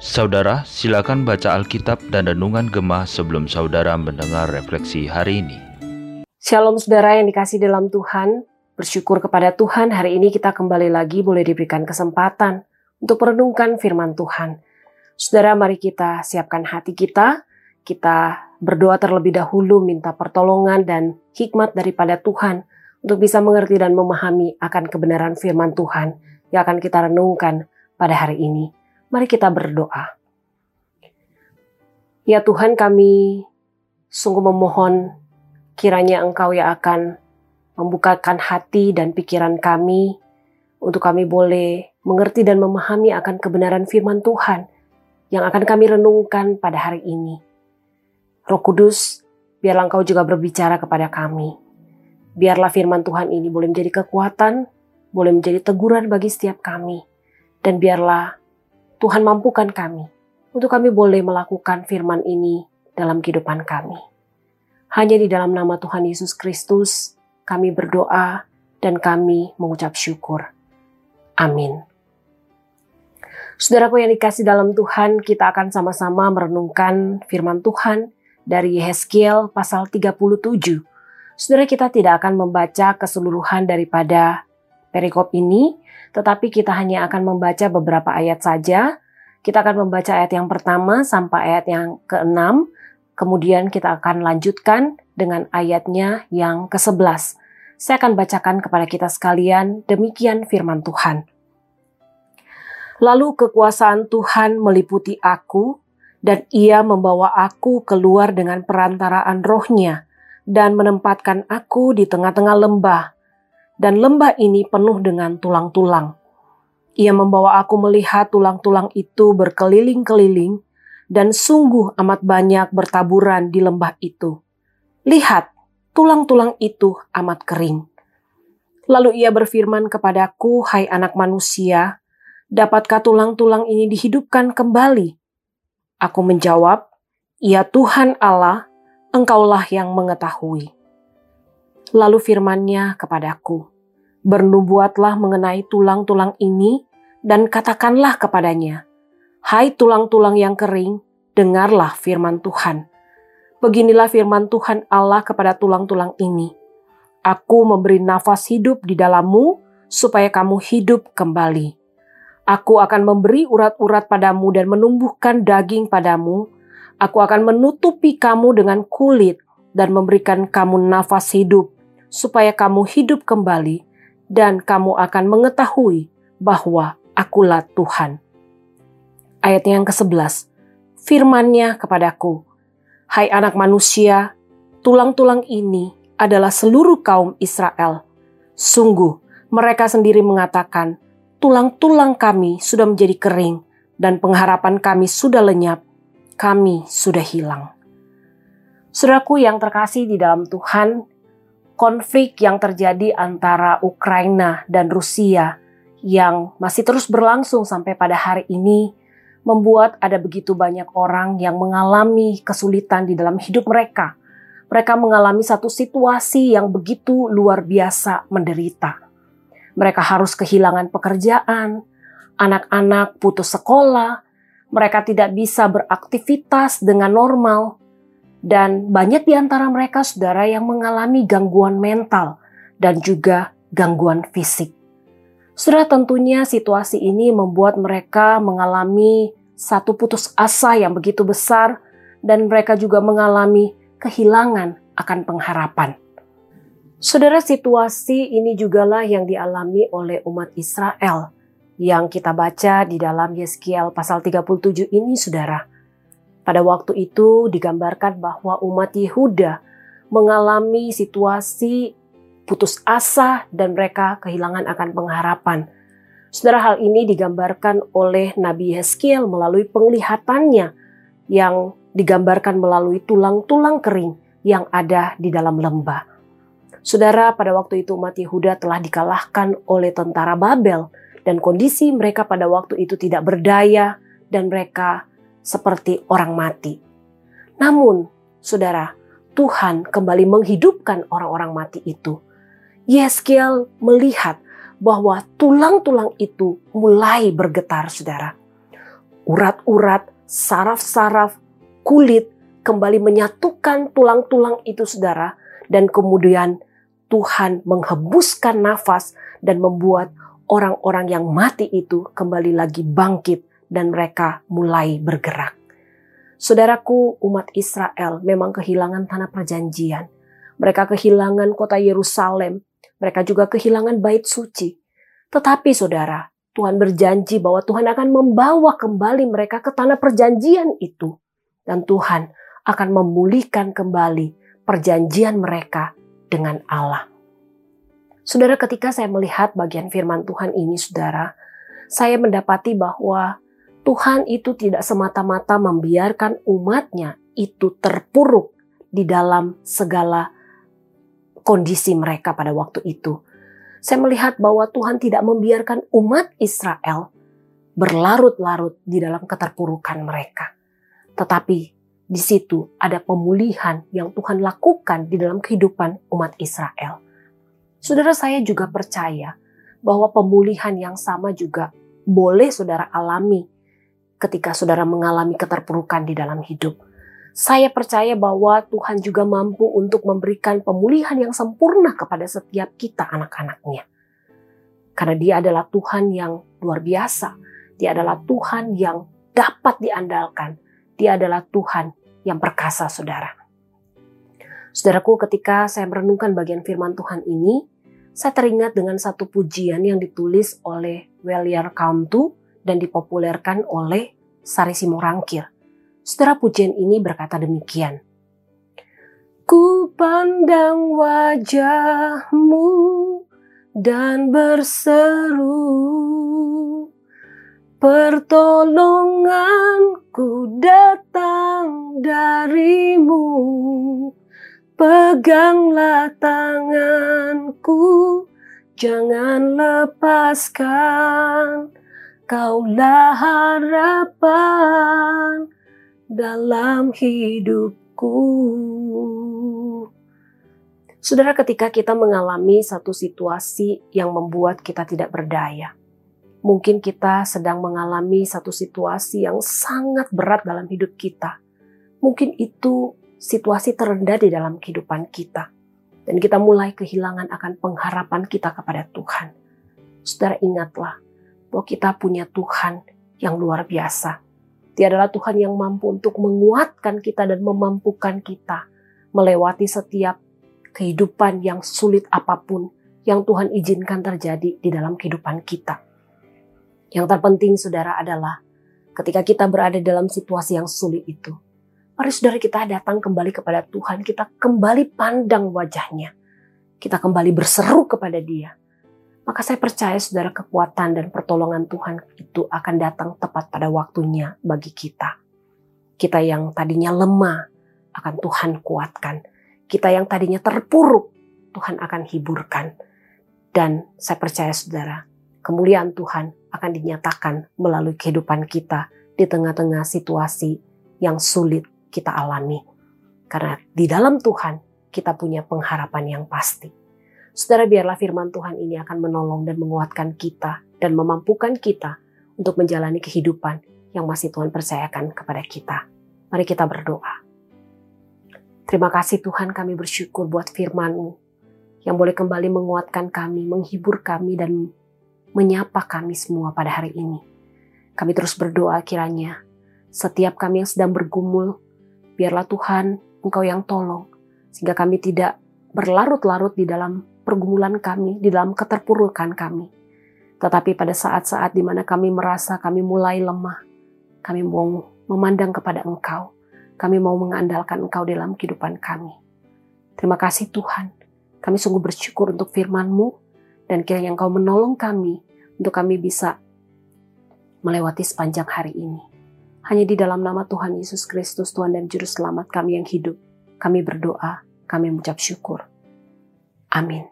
Saudara, silakan baca Alkitab dan Renungan Gemah sebelum saudara mendengar refleksi hari ini. Shalom saudara yang dikasih dalam Tuhan, bersyukur kepada Tuhan hari ini kita kembali lagi boleh diberikan kesempatan untuk merenungkan firman Tuhan. Saudara, mari kita siapkan hati kita, kita berdoa terlebih dahulu minta pertolongan dan hikmat daripada Tuhan untuk bisa mengerti dan memahami akan kebenaran firman Tuhan yang akan kita renungkan pada hari ini. Mari kita berdoa. Ya Tuhan kami sungguh memohon kiranya Engkau yang akan membukakan hati dan pikiran kami untuk kami boleh mengerti dan memahami akan kebenaran firman Tuhan yang akan kami renungkan pada hari ini. Roh Kudus, biarlah Engkau juga berbicara kepada kami. Biarlah firman Tuhan ini boleh menjadi kekuatan, boleh menjadi teguran bagi setiap kami. Dan biarlah Tuhan mampukan kami untuk kami boleh melakukan firman ini dalam kehidupan kami. Hanya di dalam nama Tuhan Yesus Kristus kami berdoa dan kami mengucap syukur. Amin. Saudaraku yang dikasih dalam Tuhan, kita akan sama-sama merenungkan firman Tuhan dari Yeskiel pasal 37. Saudara kita tidak akan membaca keseluruhan daripada perikop ini, tetapi kita hanya akan membaca beberapa ayat saja. Kita akan membaca ayat yang pertama sampai ayat yang keenam, kemudian kita akan lanjutkan dengan ayatnya yang ke-11. Saya akan bacakan kepada kita sekalian demikian firman Tuhan. Lalu kekuasaan Tuhan meliputi aku, dan ia membawa aku keluar dengan perantaraan rohnya, dan menempatkan aku di tengah-tengah lembah, dan lembah ini penuh dengan tulang-tulang. Ia membawa aku melihat tulang-tulang itu berkeliling-keliling, dan sungguh amat banyak bertaburan di lembah itu. Lihat, tulang-tulang itu amat kering. Lalu ia berfirman kepadaku, "Hai anak manusia, dapatkah tulang-tulang ini dihidupkan kembali?" Aku menjawab, "Ya Tuhan Allah, Engkaulah yang mengetahui." Lalu firmannya kepadaku, Bernubuatlah mengenai tulang-tulang ini dan katakanlah kepadanya, Hai tulang-tulang yang kering, dengarlah firman Tuhan. Beginilah firman Tuhan Allah kepada tulang-tulang ini. Aku memberi nafas hidup di dalammu supaya kamu hidup kembali. Aku akan memberi urat-urat padamu dan menumbuhkan daging padamu. Aku akan menutupi kamu dengan kulit dan memberikan kamu nafas hidup supaya kamu hidup kembali dan kamu akan mengetahui bahwa akulah Tuhan. Ayat yang ke-11, firmannya kepadaku, Hai anak manusia, tulang-tulang ini adalah seluruh kaum Israel. Sungguh, mereka sendiri mengatakan, tulang-tulang kami sudah menjadi kering dan pengharapan kami sudah lenyap, kami sudah hilang. Saudaraku yang terkasih di dalam Tuhan, konflik yang terjadi antara Ukraina dan Rusia yang masih terus berlangsung sampai pada hari ini membuat ada begitu banyak orang yang mengalami kesulitan di dalam hidup mereka. Mereka mengalami satu situasi yang begitu luar biasa menderita. Mereka harus kehilangan pekerjaan, anak-anak putus sekolah, mereka tidak bisa beraktivitas dengan normal, dan banyak di antara mereka saudara yang mengalami gangguan mental dan juga gangguan fisik. Saudara tentunya situasi ini membuat mereka mengalami satu putus asa yang begitu besar dan mereka juga mengalami kehilangan akan pengharapan. Saudara situasi ini jugalah yang dialami oleh umat Israel yang kita baca di dalam Yeskiel pasal 37 ini saudara. Pada waktu itu digambarkan bahwa umat Yehuda mengalami situasi putus asa dan mereka kehilangan akan pengharapan. Saudara hal ini digambarkan oleh Nabi Yeskiel melalui penglihatannya yang digambarkan melalui tulang-tulang kering yang ada di dalam lembah. Saudara, pada waktu itu umat Yehuda telah dikalahkan oleh tentara Babel dan kondisi mereka pada waktu itu tidak berdaya dan mereka seperti orang mati. Namun, saudara, Tuhan kembali menghidupkan orang-orang mati itu. Yeskiel melihat bahwa tulang-tulang itu mulai bergetar, saudara. Urat-urat, saraf-saraf, kulit kembali menyatukan tulang-tulang itu, saudara, dan kemudian Tuhan menghembuskan nafas dan membuat orang-orang yang mati itu kembali lagi bangkit dan mereka mulai bergerak. Saudaraku, umat Israel memang kehilangan tanah perjanjian. Mereka kehilangan kota Yerusalem. Mereka juga kehilangan bait suci. Tetapi saudara, Tuhan berjanji bahwa Tuhan akan membawa kembali mereka ke tanah perjanjian itu. Dan Tuhan akan memulihkan kembali perjanjian mereka dengan Allah. Saudara, ketika saya melihat bagian firman Tuhan ini, saudara, saya mendapati bahwa Tuhan itu tidak semata-mata membiarkan umatnya itu terpuruk di dalam segala kondisi mereka pada waktu itu. Saya melihat bahwa Tuhan tidak membiarkan umat Israel berlarut-larut di dalam keterpurukan mereka. Tetapi di situ ada pemulihan yang Tuhan lakukan di dalam kehidupan umat Israel. Saudara saya juga percaya bahwa pemulihan yang sama juga boleh saudara alami ketika saudara mengalami keterpurukan di dalam hidup. Saya percaya bahwa Tuhan juga mampu untuk memberikan pemulihan yang sempurna kepada setiap kita anak-anaknya. Karena dia adalah Tuhan yang luar biasa. Dia adalah Tuhan yang dapat diandalkan. Dia adalah Tuhan yang perkasa, saudara. Saudaraku, ketika saya merenungkan bagian firman Tuhan ini, saya teringat dengan satu pujian yang ditulis oleh Welier Kauntu dan dipopulerkan oleh Sari Simorangkir. Setelah pujian ini berkata demikian. Ku pandang wajahmu dan berseru Pertolonganku datang darimu Peganglah tanganku, jangan lepaskan Kaulah harapan dalam hidupku. Saudara, ketika kita mengalami satu situasi yang membuat kita tidak berdaya, mungkin kita sedang mengalami satu situasi yang sangat berat dalam hidup kita. Mungkin itu situasi terendah di dalam kehidupan kita, dan kita mulai kehilangan akan pengharapan kita kepada Tuhan. Saudara, ingatlah bahwa kita punya Tuhan yang luar biasa. Dia adalah Tuhan yang mampu untuk menguatkan kita dan memampukan kita melewati setiap kehidupan yang sulit apa pun yang Tuhan izinkan terjadi di dalam kehidupan kita. Yang terpenting saudara adalah ketika kita berada dalam situasi yang sulit itu, mari saudara kita datang kembali kepada Tuhan, kita kembali pandang wajahnya. Kita kembali berseru kepada dia maka saya percaya saudara kekuatan dan pertolongan Tuhan itu akan datang tepat pada waktunya bagi kita. Kita yang tadinya lemah akan Tuhan kuatkan. Kita yang tadinya terpuruk Tuhan akan hiburkan. Dan saya percaya saudara, kemuliaan Tuhan akan dinyatakan melalui kehidupan kita di tengah-tengah situasi yang sulit kita alami. Karena di dalam Tuhan kita punya pengharapan yang pasti. Saudara biarlah firman Tuhan ini akan menolong dan menguatkan kita dan memampukan kita untuk menjalani kehidupan yang masih Tuhan percayakan kepada kita. Mari kita berdoa. Terima kasih Tuhan kami bersyukur buat firman-Mu yang boleh kembali menguatkan kami, menghibur kami dan menyapa kami semua pada hari ini. Kami terus berdoa kiranya setiap kami yang sedang bergumul, biarlah Tuhan Engkau yang tolong sehingga kami tidak berlarut-larut di dalam pergumulan kami, di dalam keterpurukan kami. Tetapi pada saat-saat di mana kami merasa kami mulai lemah, kami mau memandang kepada Engkau. Kami mau mengandalkan Engkau dalam kehidupan kami. Terima kasih Tuhan. Kami sungguh bersyukur untuk firman-Mu dan kiranya Engkau menolong kami untuk kami bisa melewati sepanjang hari ini. Hanya di dalam nama Tuhan Yesus Kristus, Tuhan dan Juru Selamat kami yang hidup, kami berdoa, kami mengucap syukur. Amin.